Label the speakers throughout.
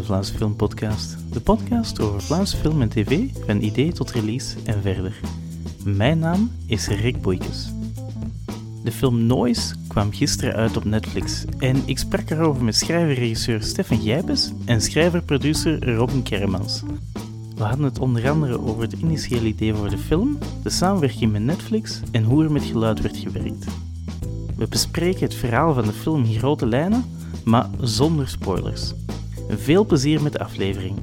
Speaker 1: de Vlaamse Filmpodcast. De podcast over Vlaamse film en tv, van idee tot release en verder. Mijn naam is Rick Boeikes. De film Noise kwam gisteren uit op Netflix en ik sprak erover met schrijver-regisseur Stefan Gijpes en schrijver-producer Robin Kermans. We hadden het onder andere over het initiële idee voor de film, de samenwerking met Netflix en hoe er met geluid werd gewerkt. We bespreken het verhaal van de film in grote lijnen, maar zonder spoilers. Veel plezier met de aflevering.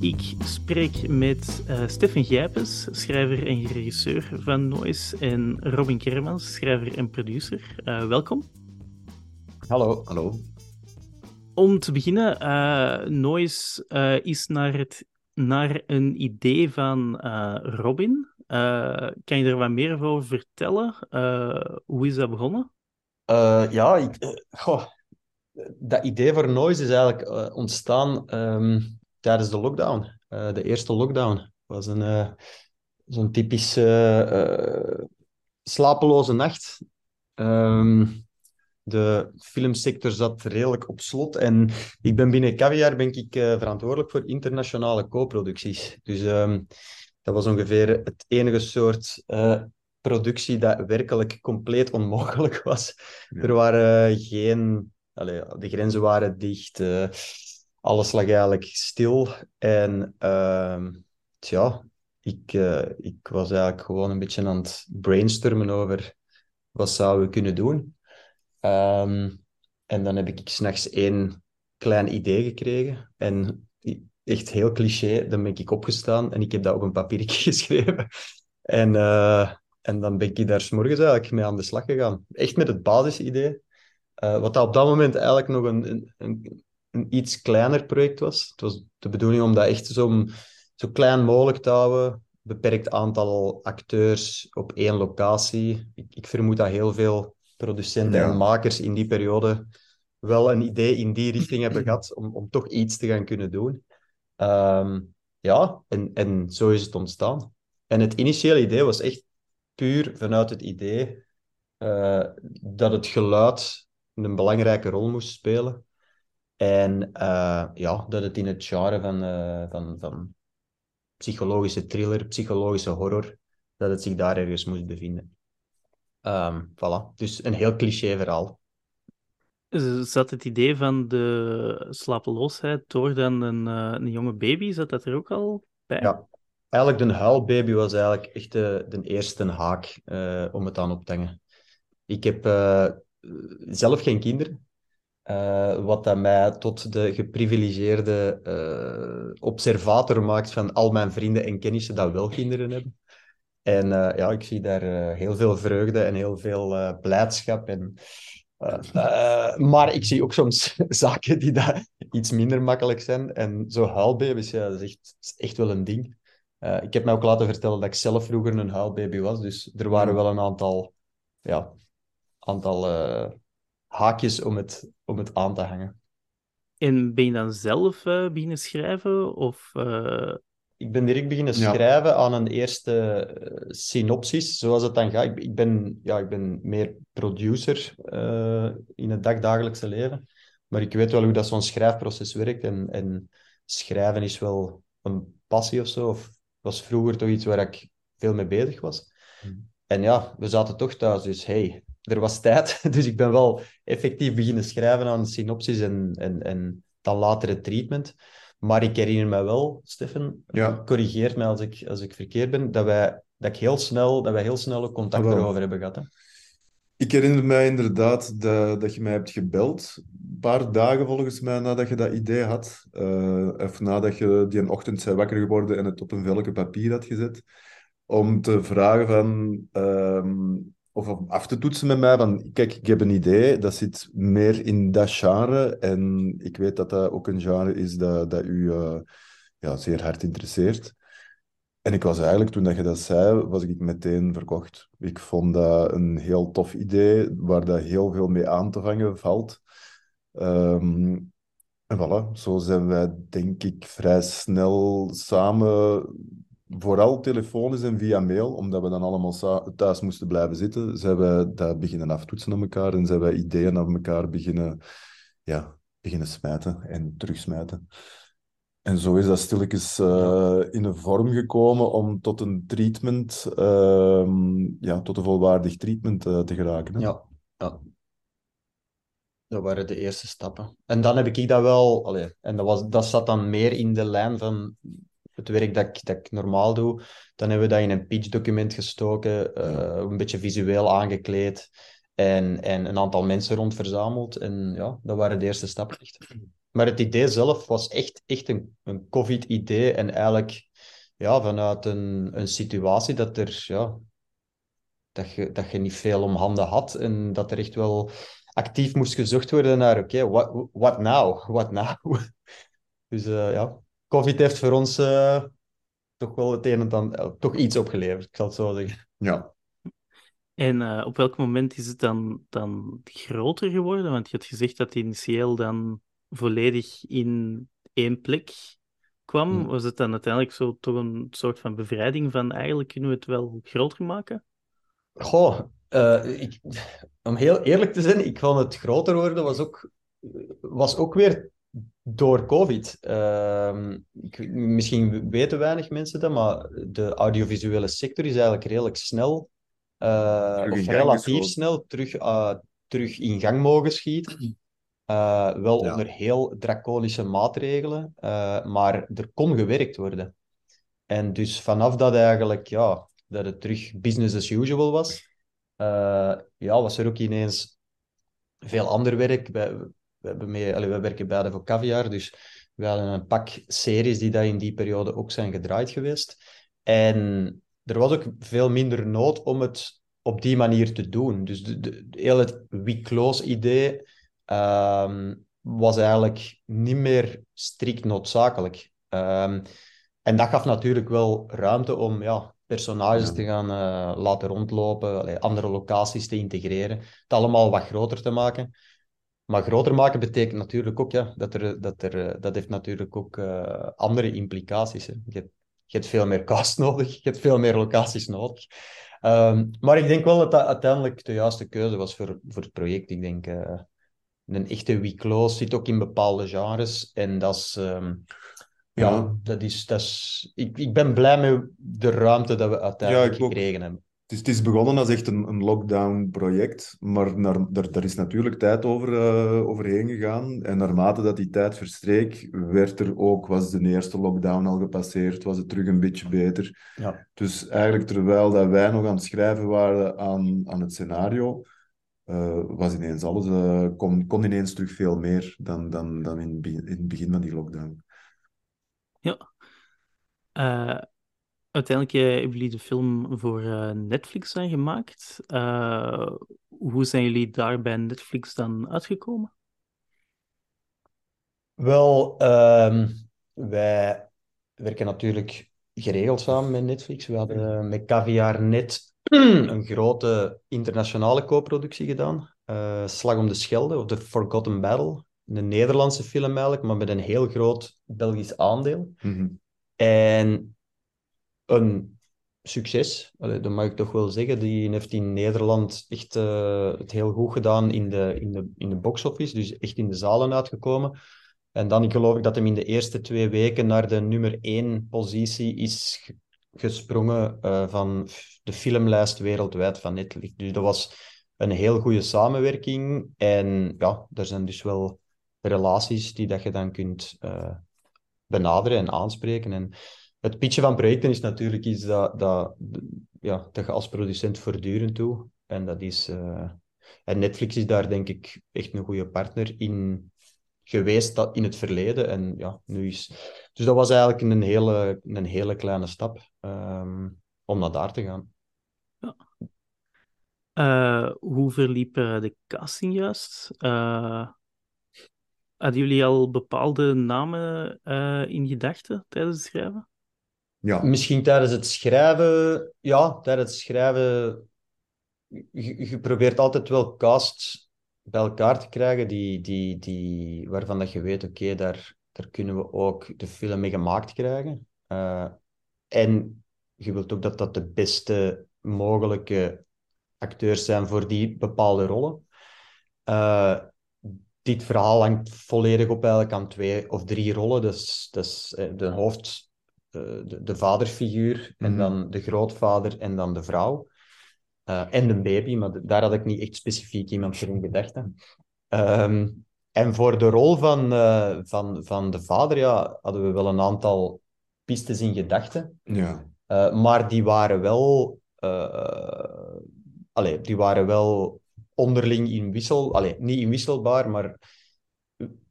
Speaker 1: Ik spreek met uh, Stefan Gijpes, schrijver en regisseur van Noise, en Robin Kermans, schrijver en producer. Uh, welkom.
Speaker 2: Hallo. Hallo.
Speaker 1: Om te beginnen, uh, Noise is naar, het, naar een idee van Robin. kan je er wat meer over vertellen? hoe is dat begonnen?
Speaker 2: ja, ik, goh, dat idee voor Noise is eigenlijk uh, ontstaan um, tijdens de lockdown. Uh, de eerste lockdown was een, uh, zo'n typische slapeloze nacht. Um, de filmsector zat redelijk op slot en ik ben binnen Caviar ben ik verantwoordelijk voor internationale co-producties. Dus um, dat was ongeveer het enige soort productie dat werkelijk compleet onmogelijk was. Ja. Er waren geen Allee, de grenzen waren dicht, uh, alles lag eigenlijk stil. En uh, tja, ik, uh, ik was eigenlijk gewoon een beetje aan het brainstormen over wat zouden we kunnen doen. Um, en dan heb ik s'nachts één klein idee gekregen. En echt heel cliché, dan ben ik opgestaan en ik heb dat op een papiertje geschreven. En, uh, en dan ben ik daar s'morgens eigenlijk mee aan de slag gegaan. Echt met het basisidee. Uh, wat dat op dat moment eigenlijk nog een, een, een, iets kleiner project was. Het was de bedoeling om dat echt zo, zo klein mogelijk te houden. Beperkt aantal acteurs op één locatie. Ik, ik vermoed dat heel veel producenten en makers in die periode wel een idee in die richting hebben gehad om, om toch iets te gaan kunnen doen. Um, ja, en, en zo is het ontstaan. En het initiële idee was echt puur vanuit het idee uh, dat het geluid een belangrijke rol moest spelen. En uh, ja, dat het in het genre van, uh, van, van psychologische thriller, psychologische horror, dat het zich daar ergens moest bevinden. Um, voilà. Dus een heel cliché verhaal.
Speaker 1: Zat het idee van de slapeloosheid door dan een, uh, een jonge baby, zat dat er ook al bij?
Speaker 2: Ja, eigenlijk de huilbaby was eigenlijk echt de, de eerste haak om het aan op te hangen. Ik heb zelf geen kinderen. Uh, wat dat mij tot de geprivilegeerde uh, observator maakt van al mijn vrienden en kennissen dat wel kinderen hebben. En uh, ja, ik zie daar heel veel vreugde en heel veel blijdschap. En, maar ik zie ook soms zaken die daar iets minder makkelijk zijn. En zo huilbaby's, ja, dat is echt, is echt wel een ding. ik heb mij ook laten vertellen dat ik zelf vroeger een huilbaby was. Dus er waren mm. wel een aantal ja, aantal uh, haakjes om het, om het aan te hangen.
Speaker 1: En ben je dan zelf uh, beginnen schrijven? Of, uh...
Speaker 2: Ik ben direct beginnen schrijven aan een eerste synopsis, zoals het dan gaat. Ik, ik, ben, ja, ik ben meer producer in het dagdagelijkse leven. Maar ik weet wel hoe dat zo'n schrijfproces werkt. En, en schrijven is wel een passie of zo. Of was vroeger toch iets waar ik veel mee bezig was. Hmm. En ja, we zaten toch thuis, dus hey, er was tijd. Dus ik ben wel effectief beginnen schrijven aan synopsis en, en, en dan later het treatment. Maar ik herinner me wel, Stefan, ja. corrigeert mij als ik, als ik verkeerd ben, dat wij, dat ik heel snel, dat wij heel snel contact erover hebben gehad. Hè?
Speaker 3: Ik herinner mij inderdaad dat, dat je mij hebt gebeld. Een paar dagen volgens mij nadat je dat idee had. Uh, of nadat je die een ochtend zei wakker geworden en het op een velke papier had gezet. Om te vragen van... Ehm, of om af te toetsen met mij van, kijk, ik heb een idee, dat zit meer in dat genre en ik weet dat dat ook een genre is dat, dat u uh, ja, zeer hard interesseert. En ik was eigenlijk, toen dat je dat zei, was ik meteen verkocht. Ik vond dat een heel tof idee, waar dat heel veel mee aan te vangen valt. Um, en voilà, zo zijn wij denk ik vrij snel samen vooral telefonisch en via mail, omdat we dan allemaal thuis moesten blijven zitten, zijn we dat beginnen aftoetsen aan elkaar en zijn wij ideeën naar elkaar beginnen, ja, beginnen smijten en terugsmijten. En zo is dat stilletjes uh, in een vorm gekomen om tot een treatment, uh, ja, tot een volwaardig treatment uh, te geraken. Hè?
Speaker 2: Ja, ja. Dat waren de eerste stappen. En dan heb ik dat wel, allee, en dat, was, dat zat dan meer in de lijn van het werk dat ik, dat ik normaal doe. Dan hebben we dat in een pitch-document gestoken, uh, een beetje visueel aangekleed en, en een aantal mensen rond verzameld. En ja, dat waren de eerste stappen echt. Maar het idee zelf was echt, echt een, een COVID-idee en eigenlijk ja, vanuit een, een situatie dat er ja, dat je, dat je niet veel om handen had en dat er echt wel actief moest gezocht worden naar oké, okay, what, what now? What now? dus uh, ja, COVID heeft voor ons uh, toch wel het een en ander, uh, toch iets opgeleverd, ik zal het zo zeggen.
Speaker 3: Ja.
Speaker 1: En uh, op welk moment is het dan, dan groter geworden? Want je had gezegd dat initieel dan volledig in één plek kwam. Was het dan uiteindelijk zo toch een soort van bevrijding van eigenlijk kunnen we het wel groter maken?
Speaker 2: Goh, uh, ik, om heel eerlijk te zijn, ik vond het groter worden was ook, was ook weer door COVID. Uh, ik, misschien weten weinig mensen dat, maar de audiovisuele sector is eigenlijk redelijk snel, uh, of relatief snel, terug, uh, terug in gang mogen schieten. Uh, wel ja. onder heel draconische maatregelen, maar er kon gewerkt worden. En dus vanaf dat eigenlijk, ja, dat het terug business as usual was, ja, was er ook ineens veel ander werk. Wij, we, hebben mee, allee, we werken beide voor Caviar, dus we hadden een pak series die daar in die periode ook zijn gedraaid geweest. En er was ook veel minder nood om het op die manier te doen. Dus de, de, de heel het we close idee um, was eigenlijk niet meer strikt noodzakelijk. Um, en dat gaf natuurlijk wel ruimte om ja, personages ja. te gaan uh, laten rondlopen, allee, andere locaties te integreren, het allemaal wat groter te maken. Maar groter maken betekent natuurlijk ook, ja, dat, er, dat, er, dat heeft natuurlijk ook uh, andere implicaties. Hè. Je, hebt, je hebt veel meer cast nodig, je hebt veel meer locaties nodig. Um, maar ik denk wel dat dat uiteindelijk de juiste keuze was voor, voor het project. Ik denk, uh, een echte week zit ook in bepaalde genres. En dat is, um, ja, ja, dat is, dat is ik, ik ben blij met de ruimte dat we uiteindelijk ja, gekregen hebben.
Speaker 3: Het is, het is, begonnen als echt een, een lockdown-project, maar naar, daar, daar, is natuurlijk tijd over, uh, overheen gegaan. En naarmate dat die tijd verstreek, werd er ook, was de eerste lockdown al gepasseerd, was het terug een beetje beter.
Speaker 2: Ja.
Speaker 3: Dus eigenlijk terwijl dat wij nog aan het schrijven waren aan, aan het scenario, uh, was ineens alles, uh, kon, kon ineens terug veel meer dan, dan, dan in, in het begin van die lockdown.
Speaker 1: Ja. Uiteindelijk uh, hebben jullie de film voor uh, Netflix gemaakt. hoe zijn jullie daar bij Netflix dan uitgekomen?
Speaker 2: Wel, um, wij werken natuurlijk geregeld samen met Netflix. We hadden met Caviar Net een grote internationale co-productie gedaan. Slag om de Schelde, of The Forgotten Battle een Nederlandse film eigenlijk, maar met een heel groot Belgisch aandeel.
Speaker 3: Mm -hmm.
Speaker 2: En een succes, dat mag ik toch wel zeggen. Die heeft in Nederland echt uh, het heel goed gedaan in de, in, de, in de box-office, dus echt in de zalen uitgekomen. En dan geloof ik dat hem in de eerste twee weken naar de nummer één positie is gesprongen uh, van de filmlijst wereldwijd van Netflix. Dus dat was een heel goede samenwerking. En ja, er zijn dus wel relaties die dat je dan kunt uh, benaderen en aanspreken. En het pitchen van projecten is natuurlijk iets dat, dat, ja, dat je als producent voortdurend doet. En dat is... Uh, en Netflix is daar denk ik echt een goede partner in geweest dat in het verleden. En ja, nu is... Dus dat was eigenlijk een hele, een hele kleine stap um, om naar daar te gaan.
Speaker 1: Ja. Uh, hoe verliep de casting juist? Hadden jullie al bepaalde namen in gedachten tijdens het schrijven?
Speaker 2: Ja. Misschien tijdens het schrijven, ja, tijdens het schrijven. Je, je probeert altijd wel casts bij elkaar te krijgen die, die, die, waarvan dat je weet, oké, daar, daar kunnen we ook de film mee gemaakt krijgen. Uh, en je wilt ook dat dat de beste mogelijke acteurs zijn voor die bepaalde rollen. Uh, dit verhaal hangt volledig op eigenlijk aan twee of drie rollen. Dus, dus eh, de hoofd, eh, de, de vaderfiguur, en
Speaker 3: Mhm.
Speaker 2: dan de grootvader en dan de vrouw. Eh, en de baby, maar daar had ik niet echt specifiek iemand voor in gedachten. Ehm, en voor de rol van, eh, van, van de vader ja, hadden we wel een aantal pistes in gedachten.
Speaker 3: Ja.
Speaker 2: Eh, maar die waren wel, eh, allee, die waren wel onderling in wissel, allee, niet inwisselbaar, maar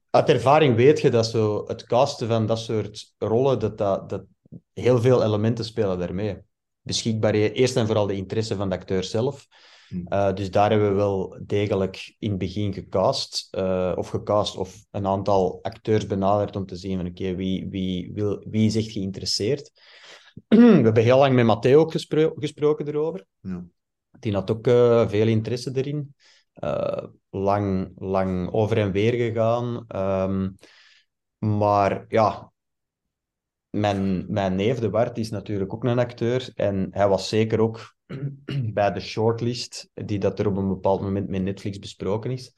Speaker 2: uit ervaring weet je dat zo het casten van dat soort rollen, dat, dat, dat heel veel elementen spelen daarmee. Beschikbaarheid, eerst en vooral de interesse van de acteur zelf.
Speaker 3: Hm.
Speaker 2: Eh, dus daar hebben we wel degelijk in het begin gecast, eh, of gecast, of een aantal acteurs benaderd om te zien van oké, wie, wie, wil, wie is echt geïnteresseerd. We hebben heel lang met Matteo ook gespro- gesproken erover.
Speaker 3: Ja.
Speaker 2: Die had ook eh, veel interesse erin. Lang, lang over en weer gegaan. Ehm, maar ja, mijn, mijn neef De Bart is natuurlijk ook een acteur. En hij was zeker ook bij de shortlist, die dat er op een bepaald moment met Netflix besproken is.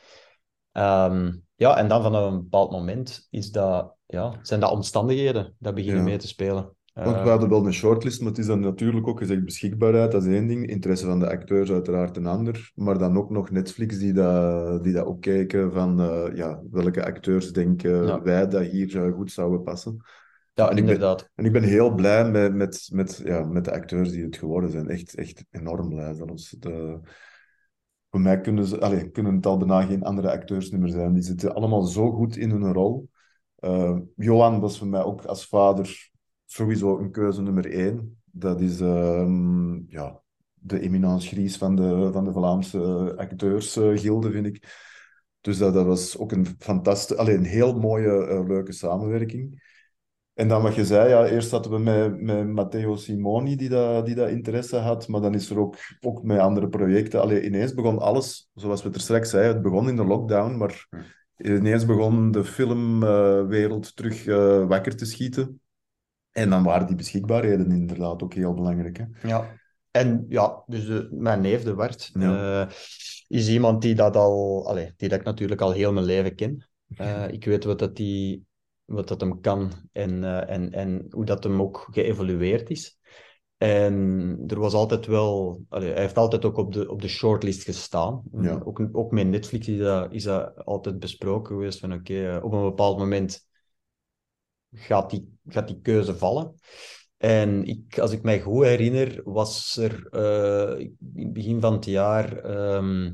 Speaker 2: Ehm, ja, en dan van een bepaald moment is dat, ja, zijn dat omstandigheden dat beginnen
Speaker 3: Ja.
Speaker 2: mee te spelen.
Speaker 3: Want we hadden wel een shortlist, maar het is dan natuurlijk ook gezegd beschikbaarheid, dat is één ding. Interesse van de acteurs uiteraard een ander. Maar dan ook nog Netflix die dat, die dat ook kijken van eh, ja, welke acteurs denken
Speaker 2: Ja.
Speaker 3: wij dat hier eh, goed zouden passen.
Speaker 2: Ja,
Speaker 3: en ik ben-
Speaker 2: inderdaad.
Speaker 3: En ik ben heel blij met, met, met, ja, met de acteurs die het geworden zijn. Echt, echt enorm blij zelfs. De, voor mij kunnen, ze, allee, kunnen het al bijna geen andere acteurs meer zijn. Die zitten allemaal zo goed in hun rol. Eh, Johan was voor mij ook als vader sowieso een keuze nummer één. Dat is ehm, ja, de eminence gries van de, van de Vlaamse acteursgilde, vind ik. Dus dat, dat was ook een fantastische, alleen een heel mooie, eh, leuke samenwerking. En dan wat je zei, ja, eerst hadden we met, met Matteo Simoni die dat, die dat interesse had, maar dan is er ook, ook met andere projecten. Allee, ineens begon alles, zoals we het er straks zeiden, het begon in de lockdown, maar ineens begon de filmwereld terug eh, wakker te schieten. En dan waren die beschikbaarheden inderdaad ook heel belangrijk. Hè?
Speaker 2: Ja. En ja, dus de, mijn neef, de Wart,
Speaker 3: Ja.
Speaker 2: eh, is iemand die dat al, allee, die dat ik natuurlijk al heel mijn leven ken. Eh, ik weet wat dat, die, wat dat hem kan en, eh, en, en hoe dat hem ook geëvolueerd is. En er was altijd wel, allee, hij heeft altijd ook op de, op de shortlist gestaan.
Speaker 3: Ja.
Speaker 2: Ook, ook met Netflix is dat, is dat altijd besproken geweest van oké, eh, op een bepaald moment gaat die, gaat die keuze vallen. En ik, als ik mij goed herinner, was er eh, in het begin van het jaar. ehm,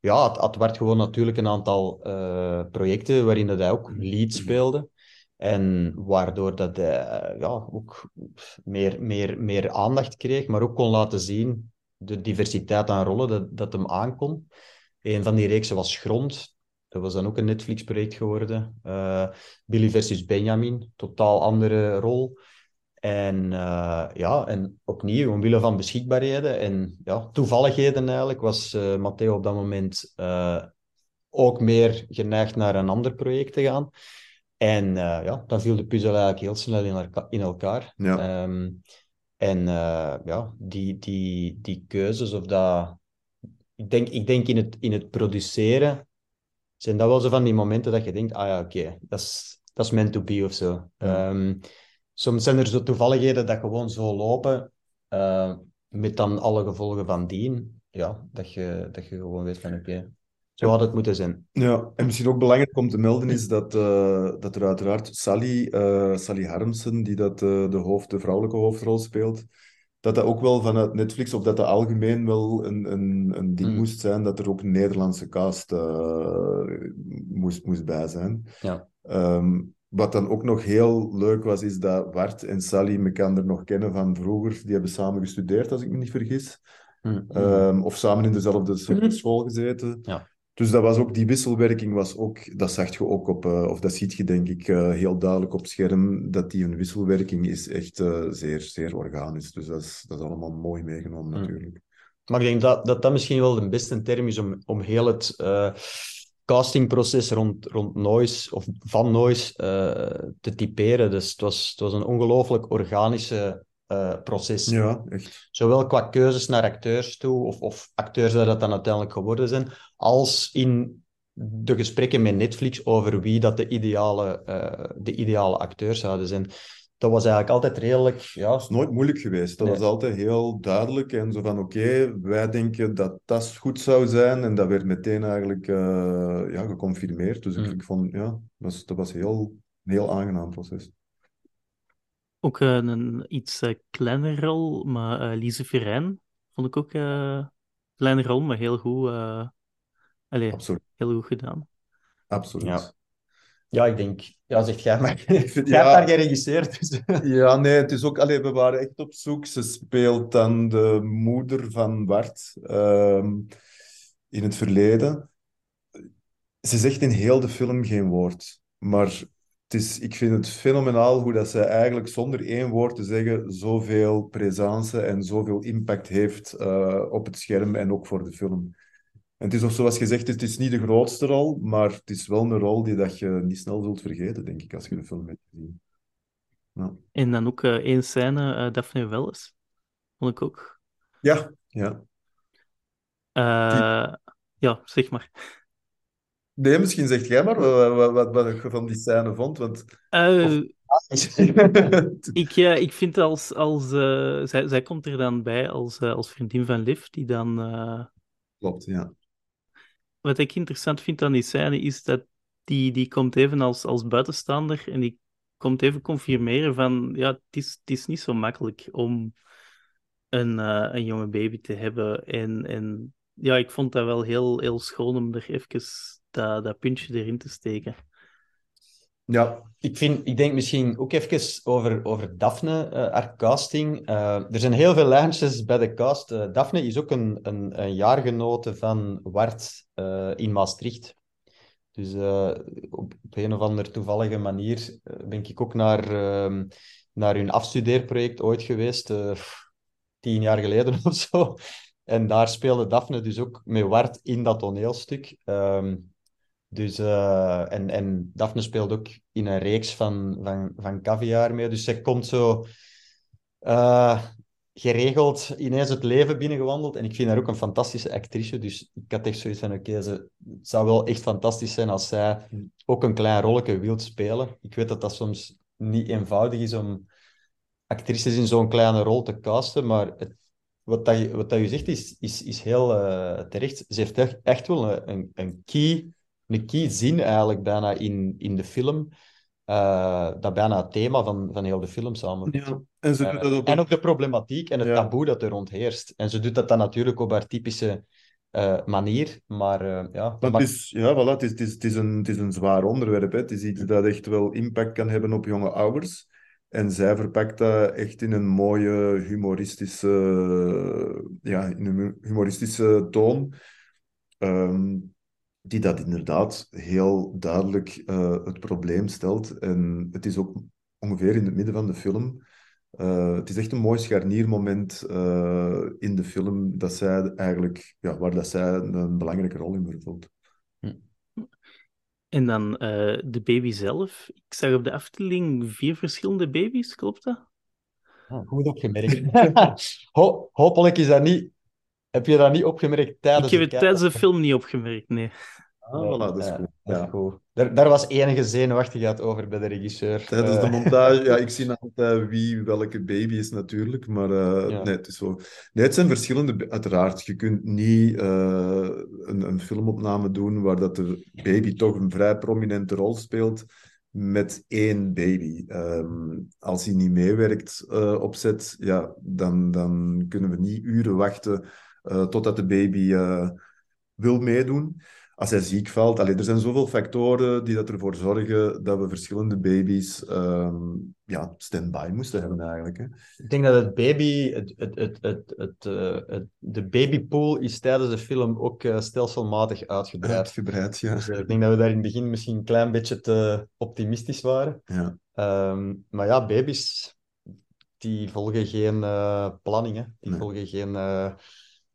Speaker 2: ja, het, het werd gewoon natuurlijk een aantal eh, projecten waarin dat hij ook lead speelde. En waardoor dat hij eh, ja, ook meer, meer, meer aandacht kreeg, maar ook kon laten zien de diversiteit aan rollen dat, dat hem aankon. Een van die reeksen was Grond. Dat was dan ook een Netflix-project geworden. Eh, Billy versus Benjamin, totaal andere rol. En eh, ja, en opnieuw, omwille van beschikbaarheden en ja, toevalligheden eigenlijk, was eh, Matteo op dat moment eh, ook meer geneigd naar een ander project te gaan. En ja, dan viel de puzzel eigenlijk heel snel in, elka- in elkaar.
Speaker 3: Ja.
Speaker 2: Ehm, en ja, die, die, die keuzes of dat... Ik denk, ik denk in, het, in het produceren zijn dat wel zo van die momenten dat je denkt, ah ja, oké, dat is dat is meant to be of zo.
Speaker 3: Ja.
Speaker 2: Ehm, soms zijn er zo toevalligheden dat gewoon zo lopen, eh, met dan alle gevolgen van dien. Ja, dat je, dat je gewoon weet van, oké, zo had het moeten zijn.
Speaker 3: Ja, en misschien ook belangrijk om te melden is dat, eh, dat er uiteraard Sally, eh, Sally Harmsen, die dat, de, hoofd, de vrouwelijke hoofdrol speelt, dat dat ook wel vanuit Netflix, of dat dat algemeen wel een, een, een ding
Speaker 2: Mm.
Speaker 3: moest zijn, dat er ook een Nederlandse cast moest, moest bij zijn.
Speaker 2: Ja.
Speaker 3: Ehm, wat dan ook nog heel leuk was, is dat Bart en Sally elkaar nog kennen van vroeger. Die hebben samen gestudeerd, als ik me niet vergis.
Speaker 2: Mm.
Speaker 3: Ehm, of samen in dezelfde
Speaker 2: Mhm.
Speaker 3: school gezeten.
Speaker 2: Ja.
Speaker 3: Dus dat was ook, die wisselwerking was ook, dat zag je ook op, eh, of dat ziet je denk ik eh, heel duidelijk op scherm, dat die een wisselwerking is echt eh, zeer, zeer organisch. Dus dat is, dat is allemaal mooi meegenomen
Speaker 2: Mm.
Speaker 3: natuurlijk.
Speaker 2: Maar ik denk dat, dat dat misschien wel de beste term is om, om heel het eh, castingproces rond, rond Noise, of van Noise, eh, te typeren. Dus het was, het was een ongelooflijk organische eh, proces.
Speaker 3: Ja, echt.
Speaker 2: Zowel qua keuzes naar acteurs toe, of, of acteurs dat dat dan uiteindelijk geworden zijn, als in de gesprekken met Netflix over wie dat de ideale, uh, de ideale acteurs zouden zijn. Dat was eigenlijk altijd redelijk... Ja.
Speaker 3: Dat is nooit moeilijk geweest. Dat
Speaker 2: Nee.
Speaker 3: was altijd heel duidelijk. En zo van, oké, wij denken dat dat goed zou zijn. En dat werd meteen eigenlijk eh, ja, geconfirmeerd. Dus ik,
Speaker 2: Mm.
Speaker 3: ik vond, ja, dat was, dat was heel, een heel aangenaam proces.
Speaker 1: Ook eh, een iets eh, kleinere rol, maar eh Lise Verijn vond ik ook eh, een kleine rol, maar heel goed, eh,
Speaker 3: Absoluut.
Speaker 1: heel goed gedaan.
Speaker 3: Absoluut.
Speaker 2: Ja. Ja, ik denk... Ja, zegt jij maar. Jij
Speaker 3: ja.
Speaker 2: hebt daar geregisseerd, dus...
Speaker 3: Ja, nee, het is ook... Allee, we waren echt op zoek. Ze speelt dan de moeder van Bart ehm, in het verleden. Ze zegt in heel de film geen woord. Maar het is, ik vind het fenomenaal hoe dat ze eigenlijk zonder één woord te zeggen zoveel presence en zoveel impact heeft eh, op het scherm en ook voor de film. En het is ook zoals gezegd, het is niet de grootste rol, maar het is wel een rol die dat je niet snel zult vergeten, denk ik, als je de film hebt gezien. Ja.
Speaker 1: En dan ook eh één scène, eh Daphne Welles, vond ik ook.
Speaker 3: Ja, ja.
Speaker 1: Eh, ja, zeg maar.
Speaker 3: Nee, misschien zegt jij maar wat, wat, wat, je van die scène vond, want... Of-
Speaker 1: ik, ja, ik vind als, als zij, zij komt er dan bij als, als vriendin van Liv, die dan
Speaker 3: Klopt, ja.
Speaker 1: Wat ik interessant vind aan die scène is dat die, die komt even als, als buitenstaander en die komt even confirmeren van ja, het is, het is niet zo makkelijk om een, eh, een jonge baby te hebben. En, en ja, ik vond dat wel heel, heel schoon om er even dat, dat puntje erin te steken.
Speaker 3: Ja,
Speaker 2: Ik, vind, ik denk misschien ook even over, over Daphne, eh haar casting. Eh, er zijn heel veel lijntjes bij de cast. Eh, Daphne is ook een, een, een jaargenote van Wart in Maastricht. Dus op, op een of andere toevallige manier ben ik ook naar, ehm, naar hun afstudeerproject ooit geweest, tien jaar geleden of zo. En daar speelde Daphne dus ook met Wart in dat toneelstuk. Ehm, dus, eh, en, en Daphne speelt ook in een reeks van, van, van Caviar mee. Dus zij komt zo eh, geregeld ineens het leven binnengewandeld. En ik vind haar ook een fantastische actrice. Dus ik had echt zoiets van, oké, ze het zou wel echt fantastisch zijn als zij ook een klein rolletje wil spelen. Ik weet dat dat soms niet eenvoudig is om actrices in zo'n kleine rol te casten, maar het, wat, dat wat dat je zegt is, is, is heel eh, terecht. Ze heeft echt, echt wel een, een key een key zin eigenlijk bijna in, in de film. eh, dat bijna het thema van, van heel de film samen.
Speaker 3: ja. En ze
Speaker 2: Eh,
Speaker 3: doet dat op
Speaker 2: en ook de problematiek en het
Speaker 3: Ja.
Speaker 2: taboe dat er rond heerst. En ze doet dat dan natuurlijk op haar typische eh, manier. Maar eh, ja,
Speaker 3: Maar het is, ja, voilà, het is, het is, het is, een, het is een zwaar onderwerp. Hè. Het is iets dat echt wel impact kan hebben op jonge ouders. En zij verpakt dat echt in een mooie humoristische, ja, in een humoristische toon. Ehm, die dat inderdaad heel duidelijk eh, het probleem stelt. En het is ook ongeveer in het midden van de film. Eh, het is echt een mooi scharniermoment eh, in de film dat zij eigenlijk, ja, waar dat zij een belangrijke rol in vervult.
Speaker 1: En dan eh, de baby zelf. Ik zag op de afdeling vier verschillende baby's, klopt dat?
Speaker 2: Ah, goed opgemerkt. Ho- hopelijk is dat niet... Heb je dat niet opgemerkt tijdens
Speaker 1: ik heb
Speaker 2: het
Speaker 1: tijdens de film niet opgemerkt, nee.
Speaker 3: Ah, voilà, dat is
Speaker 2: Ja,
Speaker 3: goed.
Speaker 2: dat is
Speaker 3: Ja.
Speaker 2: goed. Daar, daar was enige zenuwachtigheid over bij de regisseur.
Speaker 3: Tijdens de
Speaker 2: Eh,
Speaker 3: montage, ja, ik zie altijd wie welke baby is natuurlijk, maar eh,
Speaker 2: Ja.
Speaker 3: nee, het is zo. Nee, het zijn verschillende, uiteraard. Je kunt niet eh, een, een filmopname doen waar dat de baby toch een vrij prominente rol speelt met één baby. Ehm, als hij niet meewerkt eh, op set, ja, dan, dan kunnen we niet uren wachten eh, totdat de baby eh, wil meedoen als hij ziek valt. Allee, er zijn zoveel factoren die dat ervoor zorgen dat we verschillende baby's ehm ja, stand-by moesten hebben eigenlijk. Hè.
Speaker 2: Ik denk dat het baby, het, het, het, het, het, eh, de babypool is tijdens de film ook stelselmatig uitgebreid.
Speaker 3: Uitgebreid, ja.
Speaker 2: Dus ik denk dat we daar in het begin misschien een klein beetje te optimistisch waren.
Speaker 3: ja.
Speaker 2: Ehm, maar ja, baby's, die volgen geen planning, hè. Die
Speaker 3: Nee.
Speaker 2: volgen geen,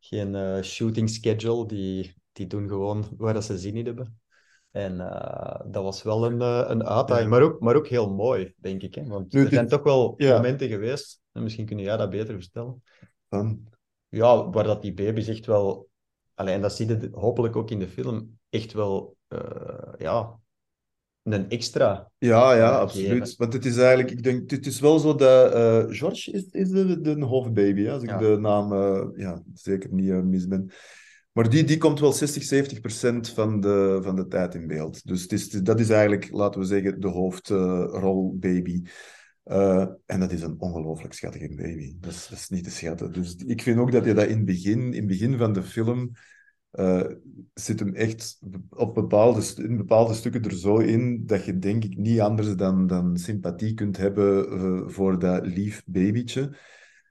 Speaker 2: geen eh, shooting schedule. Die, die doen gewoon waar dat ze zin in hebben. En eh, dat was wel een, eh, een uitdaging, maar, ook, maar ook heel mooi, denk ik. Hè? Want
Speaker 3: Nu,
Speaker 2: er
Speaker 3: dit-
Speaker 2: zijn toch wel
Speaker 3: ja.
Speaker 2: momenten geweest, en misschien kun jij dat beter vertellen, ja, waar dat die baby's echt wel alleen dat zie je hopelijk ook in de film, echt wel ja, een extra.
Speaker 3: Ja, ja, absoluut. Want het is eigenlijk, ik denk, het is wel zo dat uh, George is, is de, de hoofdbaby, als ik ja. de naam uh, ja, zeker niet uh, mis ben. Maar die, die komt wel 60, 70 procent van de, van de tijd in beeld. Dus het is, dat is eigenlijk, laten we zeggen, de hoofdrolbaby. en dat is een ongelooflijk schattige baby. Dat is, dat is niet te schatten. Dus ik vind ook dat je dat in het begin, in het begin van de film uh, zit hem echt op bepaalde, in bepaalde stukken er zo in dat je denk ik niet anders dan, dan sympathie kunt hebben uh, voor dat lief babytje.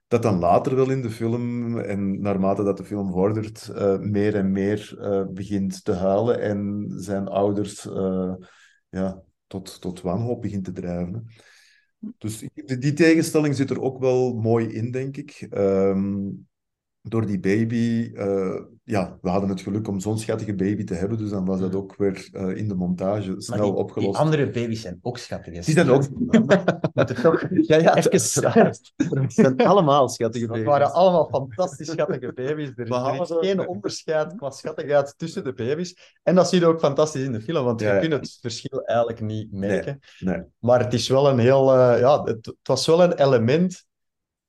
Speaker 3: Dat dan later wel in de film, en naarmate dat de film vordert, uh, meer en meer begint te huilen en zijn ouders ja, tot, tot wanhoop begint te drijven. Dus die, die tegenstelling zit er ook wel mooi in, denk ik. Um, door die baby, uh, ja, we hadden het geluk om zo'n schattige baby te hebben, dus dan was dat ook weer uh, in de montage snel
Speaker 2: die,
Speaker 3: opgelost.
Speaker 2: Die andere baby's zijn ook schattig.
Speaker 3: Die zijn ook...
Speaker 2: toch... Ja, ja, even...
Speaker 1: Het zijn allemaal schattige baby's.
Speaker 2: Het waren allemaal fantastisch schattige baby's. Er, er is geen onderscheid qua schattigheid tussen de baby's. En dat zie je ook fantastisch in de film, want ja, je kunt het verschil eigenlijk niet merken.
Speaker 3: Nee, nee.
Speaker 2: Maar het is wel een heel... Uh, ja, het, het was wel een element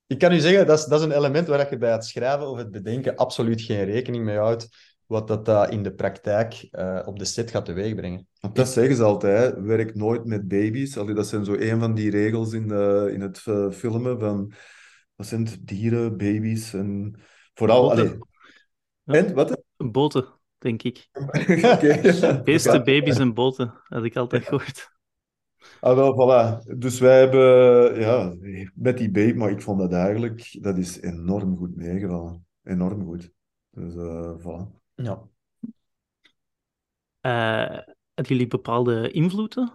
Speaker 2: ik kan u zeggen, dat is, dat is een element waar je bij het schrijven of het bedenken absoluut geen rekening mee houdt, wat dat uh, in de praktijk uh, op de set gaat teweegbrengen.
Speaker 3: Dat zeggen ze altijd, hè. werk nooit met baby's. Allee, dat zijn zo een van die regels in, de, in het uh, filmen van, wat zijn het, dieren, baby's en vooral... Allee. En, wat?
Speaker 1: Boten, denk ik. beste baby's en boten, had ik altijd gehoord.
Speaker 3: Ah, wel, voilà. Dus wij hebben, ja, met die baby, maar ik vond dat eigenlijk, dat is enorm goed meegevallen. Enorm goed. Dus, uh, voilà.
Speaker 2: Ja.
Speaker 1: Uh, hadden jullie bepaalde invloeden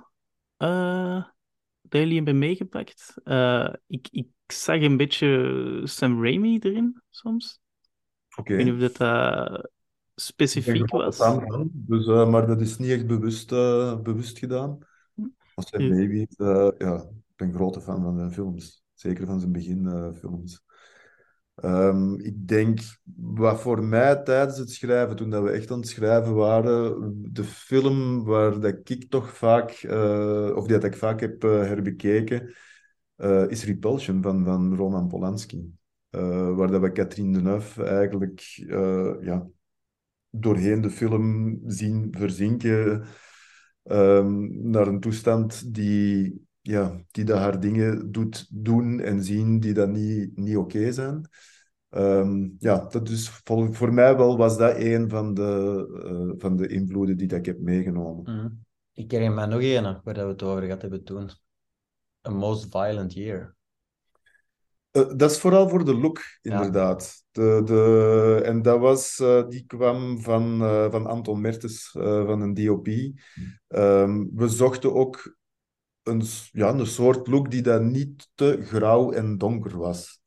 Speaker 1: uh, dat jullie hebben meegepakt? Ik, ik zag een beetje Sam Raimi erin, soms.
Speaker 3: Oké.
Speaker 1: Ik weet niet of dat specifiek was.
Speaker 3: Dus, uh, maar dat is niet echt bewust, bewust gedaan. Als zijn baby, uh, ja, ik ben een grote fan van zijn films. Zeker van zijn beginfilms. Um, ik denk, wat voor mij tijdens het schrijven, toen dat we echt aan het schrijven waren, de film waar dat ik toch vaak, uh, of die dat ik vaak heb uh, herbekeken, uh, is Repulsion van, van Roman Polanski. waar dat we Catherine Deneuve eigenlijk ja, doorheen de film zien verzinken um, naar een toestand die, ja, die dat haar dingen doet doen en zien die dat niet, niet oké zijn. Um, ja, dat is voor, mij wel was dat een van de, uh, van de invloeden die ik heb meegenomen.
Speaker 2: Mm. Ik herinner me nog een waar we het over gehad hebben toen. A Most Violent Year.
Speaker 3: Uh, dat is vooral voor de look, inderdaad. Ja. De, de, en dat was, uh, die kwam van, uh, van Anton Mertens, van een DOP. Um, we zochten ook een, ja, een soort look die dan niet te grauw en donker was.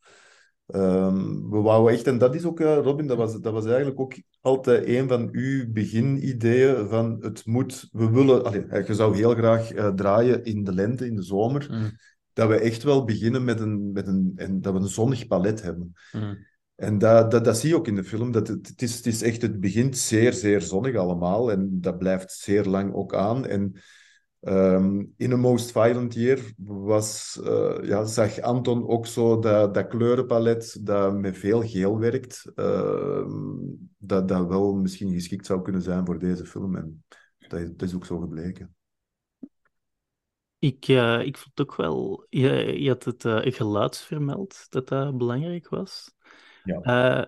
Speaker 3: Um, we wouden echt, en dat is ook, Robin, dat was, dat was eigenlijk ook altijd een van uw beginideeën van het moet, we willen, je zou heel graag draaien in de lente, in de zomer.
Speaker 2: Mm
Speaker 3: dat we echt wel beginnen met een, met een, en dat we een zonnig palet hebben.
Speaker 2: Mm.
Speaker 3: En dat, dat, dat zie je ook in de film. Dat het, het, is, het is echt, het begint zeer, zeer zonnig allemaal. En dat blijft zeer lang ook aan. En um, in A Most Violent Year was, uh, ja, zag Anton ook zo dat, dat kleurenpalet dat met veel geel werkt. Uh, dat, dat wel misschien geschikt zou kunnen zijn voor deze film. En dat, dat is ook zo gebleken.
Speaker 1: Ik, uh, ik vond ook wel, je, je had het uh, geluid vermeld, dat dat belangrijk was.
Speaker 3: Ja.
Speaker 1: Uh,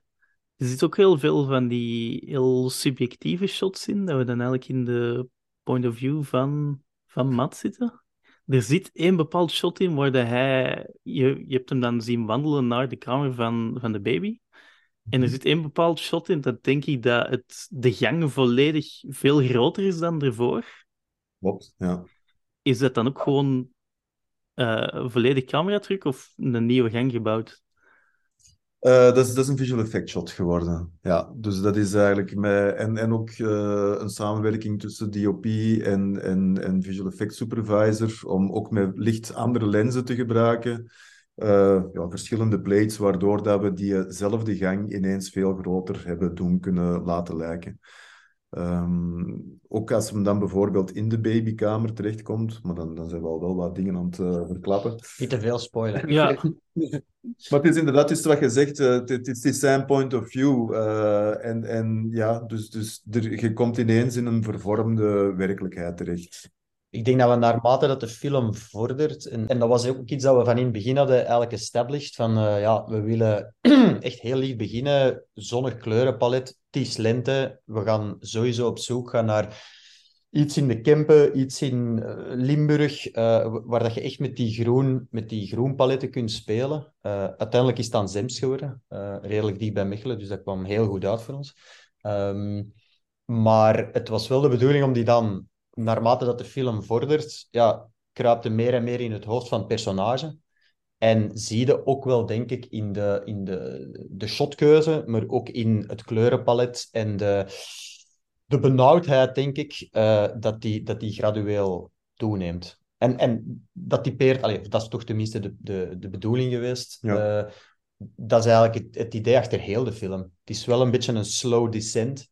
Speaker 1: er zit ook heel veel van die heel subjectieve shots in, dat we dan eigenlijk in de point of view van, van Matt zitten. Er zit één bepaald shot in waar hij, je, je hebt hem dan zien wandelen naar de kamer van, van de baby. En er zit één bepaald shot in, dat denk ik dat het, de gang volledig veel groter is dan ervoor.
Speaker 3: Klopt, ja
Speaker 1: is dat dan ook gewoon uh, volledig cameratruc of een nieuwe gang gebouwd?
Speaker 3: Uh, dat, is, dat is een visual effect shot geworden. Ja, dus dat is eigenlijk met, en, en ook uh, een samenwerking tussen DOP en, en, en visual effect supervisor om ook met licht andere lenzen te gebruiken. eh, ja, verschillende plates, waardoor dat we diezelfde gang ineens veel groter hebben doen kunnen laten lijken. Ehm, ook als hem dan bijvoorbeeld in de babykamer terechtkomt, maar dan, dan zijn we al wel wat dingen aan het uh, verklappen.
Speaker 2: Niet te veel spoilen.
Speaker 1: Ja.
Speaker 3: maar het is inderdaad iets wat je zegt, uh, het, het, is zijn point of view. Uh, en, en ja, dus, dus er, je komt ineens in een vervormde werkelijkheid terecht.
Speaker 2: Ik denk dat we naarmate dat de film vordert, en, en dat was ook iets dat we van in het begin hadden eigenlijk established, van uh, ja, we willen echt heel lief beginnen, zonnig kleurenpalet, het is lente, we gaan sowieso op zoek gaan naar iets in de Kempen, iets in uh, Limburg, uh, waar dat je echt met die, groen, met die groenpaletten kunt spelen. uiteindelijk is het dan Zems geworden, redelijk dicht bij Mechelen, dus dat kwam heel goed uit voor ons. Um, maar het was wel de bedoeling om die dan naarmate dat de film vordert, ja, kruipt er meer en meer in het hoofd van het personage. En zie je ook wel, denk ik, in de, in de, de shotkeuze, maar ook in het kleurenpalet en de, de benauwdheid, denk ik, uh, dat, die, dat die gradueel toeneemt. En, en dat typeert, allee, dat is toch tenminste de, de, de bedoeling geweest. Ja. Uh, dat is eigenlijk het, het, idee achter heel de film. Het is wel een beetje een slow descent.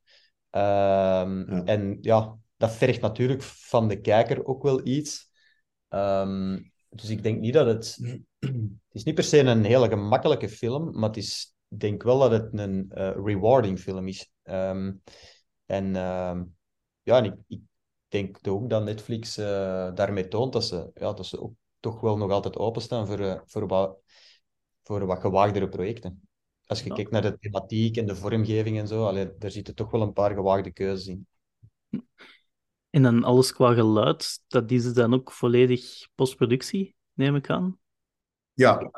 Speaker 2: Uh, ja. En ja, dat vergt natuurlijk van de kijker ook wel iets. Um, dus ik denk niet dat het... Het is niet per se een hele gemakkelijke film, maar het is, ik denk wel dat het een uh, rewarding film is. Um, en uh, ja, en ik, ik denk ook dat Netflix uh, daarmee toont dat ze, ja, dat ze ook toch wel nog altijd openstaan voor, uh, voor, wat, voor wat gewaagdere projecten. Als je ja. kijkt naar de thematiek en de vormgeving en zo, allee, daar zitten toch wel een paar gewaagde keuzes in.
Speaker 1: En dan alles qua geluid, dat is dan ook volledig postproductie, neem ik aan?
Speaker 3: Ja,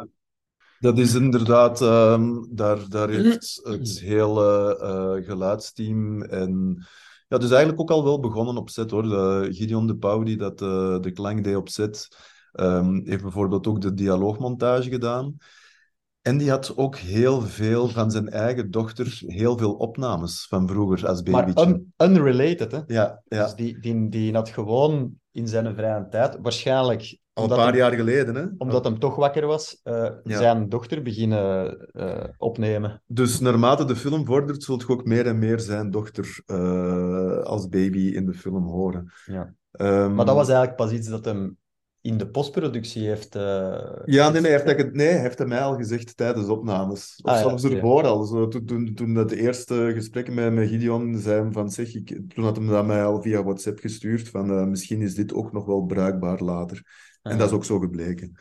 Speaker 3: dat is inderdaad, um, daar, daar heeft het hele uh, geluidsteam en ja, dus eigenlijk ook al wel begonnen op set hoor. De Gideon de Pauw, die dat, uh, de klank deed op set, um, heeft bijvoorbeeld ook de dialoogmontage gedaan. En die had ook heel veel van zijn eigen dochter, heel veel opnames van vroeger als babytje.
Speaker 2: Maar un unrelated, hè?
Speaker 3: Ja, ja.
Speaker 2: Dus die, die, die had gewoon in zijn vrije tijd, waarschijnlijk...
Speaker 3: Al een paar hem, jaar geleden, hè?
Speaker 2: Omdat hem toch wakker was, uh, ja. zijn dochter beginnen uh, opnemen.
Speaker 3: Dus naarmate de film vordert, zult je ook meer en meer zijn dochter uh, als baby in de film horen.
Speaker 2: Ja. Um, maar dat was eigenlijk pas iets dat hem in de postproductie heeft... Uh,
Speaker 3: ja, nee, nee, heeft hij, nee, heeft hij mij al gezegd tijdens opnames. Of ah, zelfs ja, ervoor ja. al. Zo, toen, toen, toen de eerste gesprekken met, met Gideon zijn van zeg, ik, toen had hij dat mij al via WhatsApp gestuurd van uh, misschien is dit ook nog wel bruikbaar later. Ah, en dat is ook zo gebleken.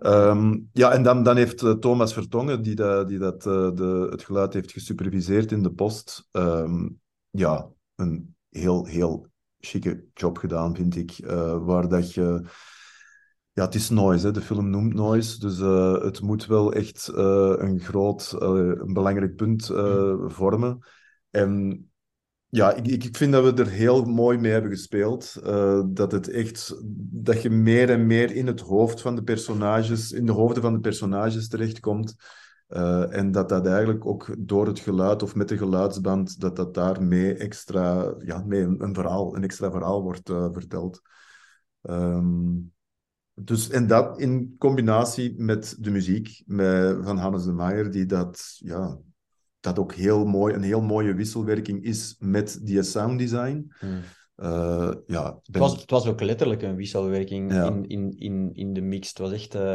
Speaker 3: Um, ja, en dan, dan heeft uh, Thomas Vertongen, die, dat, die dat, uh, de, het geluid heeft gesuperviseerd in de post, um, ja, een heel, heel chique job gedaan, vind ik. Waar dat je ja, het is noise. Hè. De film noemt noise. Dus uh, het moet wel echt uh, een groot, uh, een belangrijk punt vormen. En ja, ik, ik vind dat we er heel mooi mee hebben gespeeld. dat het echt, dat je meer en meer in het hoofd van de personages, in de hoofden van de personages terechtkomt. en dat dat eigenlijk ook door het geluid of met de geluidsband, dat dat daarmee extra, ja, mee een, een verhaal, een extra verhaal wordt verteld. Um, dus, en dat in combinatie met de muziek met, van Hannes de Maier, die dat, ja, dat ook heel mooi, een heel mooie wisselwerking is met die sounddesign.
Speaker 2: Hmm.
Speaker 3: Uh, ja,
Speaker 2: ben... het, was, het was ook letterlijk een wisselwerking ja. in, in, in, in de mix. Het was echt... Uh,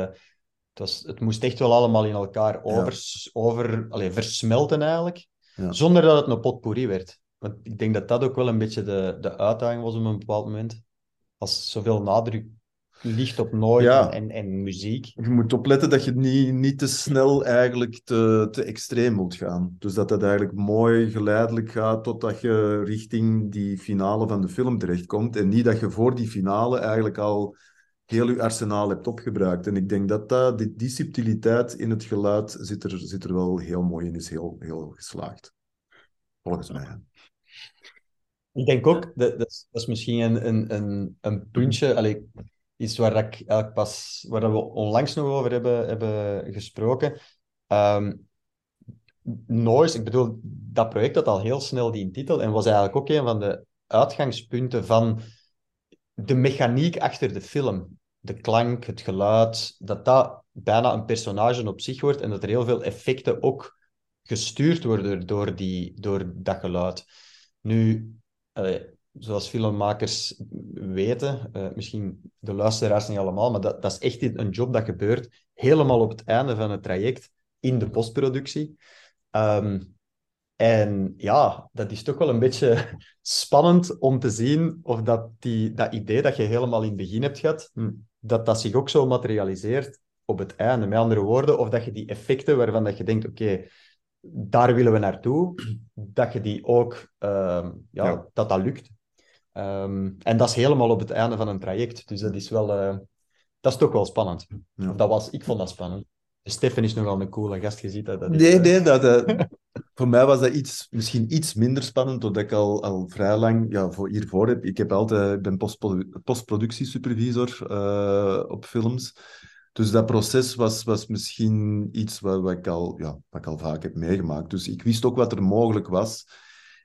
Speaker 2: het, was, het moest echt wel allemaal in elkaar over, ja. over allez, versmelten eigenlijk. Ja. Zonder dat het een potpourri werd. Want ik denk dat dat ook wel een beetje de, de uitdaging was op een bepaald moment. Als zoveel nadruk licht op nooit ja. en, en muziek.
Speaker 3: Je moet opletten dat je niet, niet te snel eigenlijk te, te extreem moet gaan. Dus dat dat eigenlijk mooi geleidelijk gaat totdat je richting die finale van de film terechtkomt. En niet dat je voor die finale eigenlijk al heel je arsenaal hebt opgebruikt. En ik denk dat, dat die, die subtiliteit in het geluid zit er, zit er wel heel mooi in, is heel, heel geslaagd. Volgens mij.
Speaker 2: Ik denk ook, dat, dat, is, dat is misschien een, een, een, een puntje. Allee, is waar, ik eigenlijk pas, waar we onlangs nog over hebben, hebben gesproken. Um, Noise, ik bedoel, dat project had al heel snel die titel en was eigenlijk ook een van de uitgangspunten van de mechaniek achter de film. de klank, het geluid, dat dat bijna een personage op zich wordt en dat er heel veel effecten ook gestuurd worden door, die, door dat geluid. Nu, zoals filmmakers weten, uh, misschien de luisteraars niet allemaal, maar dat, dat is echt een job dat gebeurt helemaal op het einde van het traject in de postproductie. Um, en ja, dat is toch wel een beetje spannend om te zien of dat, die, dat idee dat je helemaal in het begin hebt gehad, hm, dat dat zich ook zo materialiseert op het einde. Met andere woorden, of dat je die effecten waarvan dat je denkt, oké, daar willen we naartoe, dat je die ook, uh, ja, dat dat lukt. Um, en dat is helemaal op het einde van een traject. Dus dat is wel, uh, dat is toch wel spannend. Ja. Dat was, ik vond dat spannend. Stefan is nogal een coole gast, je ziet dat. dat
Speaker 3: nee, nee, dat, uh, voor mij was dat iets, misschien iets minder spannend, doordat ik al, al vrij lang ja, voor, hiervoor heb. Ik heb altijd, ik ben postproductiesupervisor uh, op films. Dus dat proces was, was misschien iets wat, wat, ik al, ja, wat ik al vaak heb meegemaakt. Dus ik wist ook wat er mogelijk was.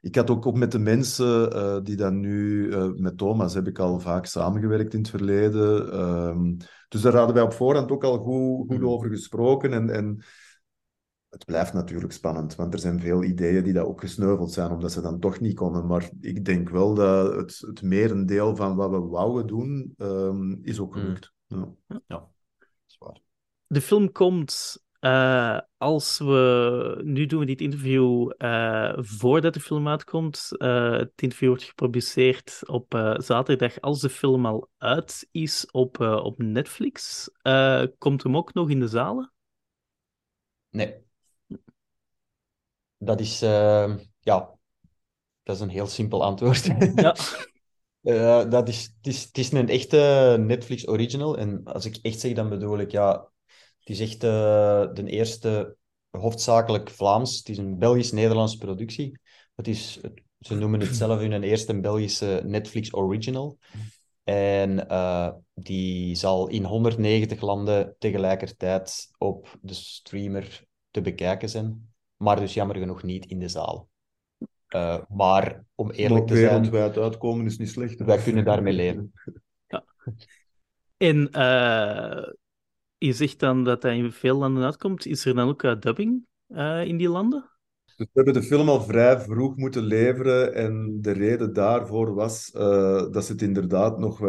Speaker 3: Ik had ook, ook met de mensen uh, die dan nu, uh, met Thomas heb ik al vaak samengewerkt in het verleden. Um, dus daar hadden wij op voorhand ook al goed, goed mm. over gesproken. En, en het blijft natuurlijk spannend, want er zijn veel ideeën die dat ook gesneuveld zijn, omdat ze dan toch niet komen. Maar ik denk wel dat het, het merendeel van wat we wouden doen, um, is ook mm. gelukt. Mm. Ja. ja,
Speaker 1: dat is waar. De film komt uh, als we. Nu doen we dit interview uh, voordat de film uitkomt. Uh, het interview wordt gepubliceerd op zaterdag als de film al uit is op, op Netflix. komt hem ook nog in de zalen?
Speaker 2: Nee. Dat is. ja. Dat is een heel simpel antwoord. Ja. dat is, het, is, het is een echte Netflix original. En als ik echt zeg, dan bedoel ik ja, het is echt uh, de eerste hoofdzakelijk Vlaams. Het is een Belgisch-Nederlandse productie. Het is, ze noemen het zelf hun eerste Belgische Netflix original. En uh, die zal in 190 landen tegelijkertijd op de streamer te bekijken zijn. Maar dus jammer genoeg niet in de zaal. Uh, maar om eerlijk te zijn...
Speaker 3: wereldwijd uitkomen is niet slecht.
Speaker 2: Wij kunnen daarmee leven.
Speaker 1: Ja. En je zegt dan dat hij in veel landen uitkomt. Is er dan ook uh, dubbing uh, in die landen?
Speaker 3: Dus we hebben de film al vrij vroeg moeten leveren. En de reden daarvoor was uh, dat ze het inderdaad nog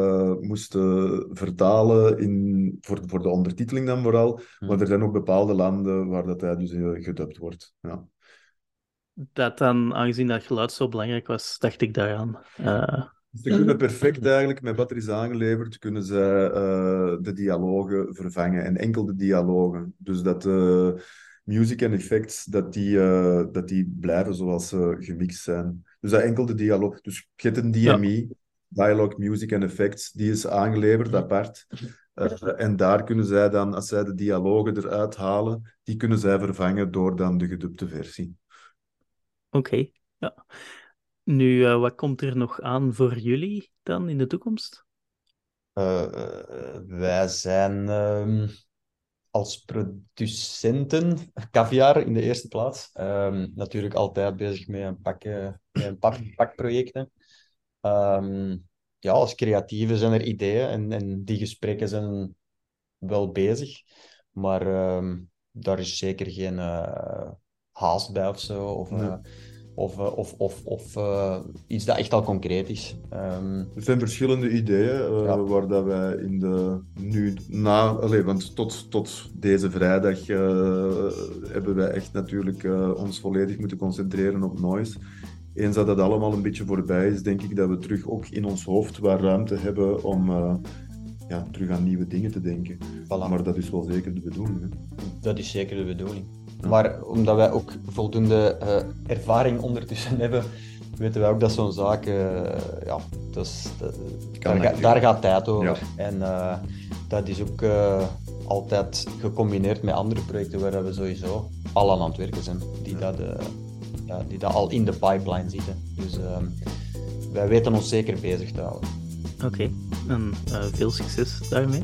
Speaker 3: moesten vertalen in, voor, voor de ondertiteling dan vooral. Hmm. Maar er zijn ook bepaalde landen waar dat hij dus gedubt wordt. Ja.
Speaker 1: Dat dan, aangezien dat geluid zo belangrijk was, dacht ik daaraan.
Speaker 3: Ze kunnen perfect eigenlijk, met wat er is aangeleverd, kunnen ze uh, de dialogen vervangen. En enkel de dialogen. Dus dat de uh, music en effects, dat die, uh, dat die blijven zoals ze gemixt zijn. Dus dat enkel de dialoog. Dus je hebt een DME, ja. Dialogue, Music en Effects, die is aangeleverd apart. En daar kunnen zij dan, als zij de dialogen eruit halen, die kunnen zij vervangen door dan de gedubte versie.
Speaker 1: Oké, okay. ja. Nu, uh, wat komt er nog aan voor jullie dan in de toekomst?
Speaker 2: Uh, wij zijn um, als producenten, caviar in de eerste plaats, um, natuurlijk altijd bezig met een pak, met een pak, pakprojecten. Um, ja, als creatieve zijn er ideeën en, en die gesprekken zijn wel bezig, maar daar is zeker geen uh, haast bij of zo. Of, nee of, eh, of, of, of uh, iets dat echt al concreet is. Um...
Speaker 3: Er zijn verschillende ideeën uh, ja. waar dat wij in de nu na, allez, want tot, tot deze vrijdag hebben wij echt natuurlijk ons volledig moeten concentreren op noise. Eens dat dat allemaal een beetje voorbij is, denk ik dat we terug ook in ons hoofd waar ruimte hebben om ja, terug aan nieuwe dingen te denken. Voilà. Maar dat is wel zeker de bedoeling. Hè?
Speaker 2: Dat is zeker de bedoeling. Maar omdat wij ook voldoende uh, ervaring ondertussen hebben, weten wij ook dat zo'n zaak, uh, ja, dat is, dat, daar, ga, daar, gaat tijd over. Ja. En uh, dat is ook altijd gecombineerd met andere projecten waar we sowieso al aan het werken zijn, die, ja. dat, ja, die dat al in de pipeline zitten. Dus ehm, wij weten ons zeker bezig te houden.
Speaker 1: Oké, okay. en veel succes daarmee.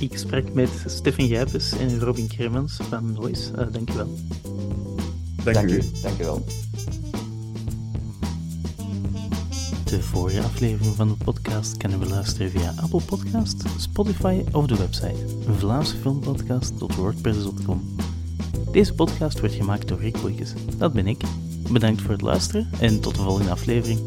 Speaker 1: Ik spreek met Stefan Gijpes en Robin Kremens van Noise. Uh, dankjewel.
Speaker 2: Dank, Dank u. Dankjewel.
Speaker 1: De vorige aflevering van de podcast kunnen we luisteren via Apple Podcast, Spotify of de website vlaamsefilmpodcast.wordpress.com. Deze podcast wordt gemaakt door Rick Boeikes. Dat ben ik. Bedankt voor het luisteren en tot de volgende aflevering.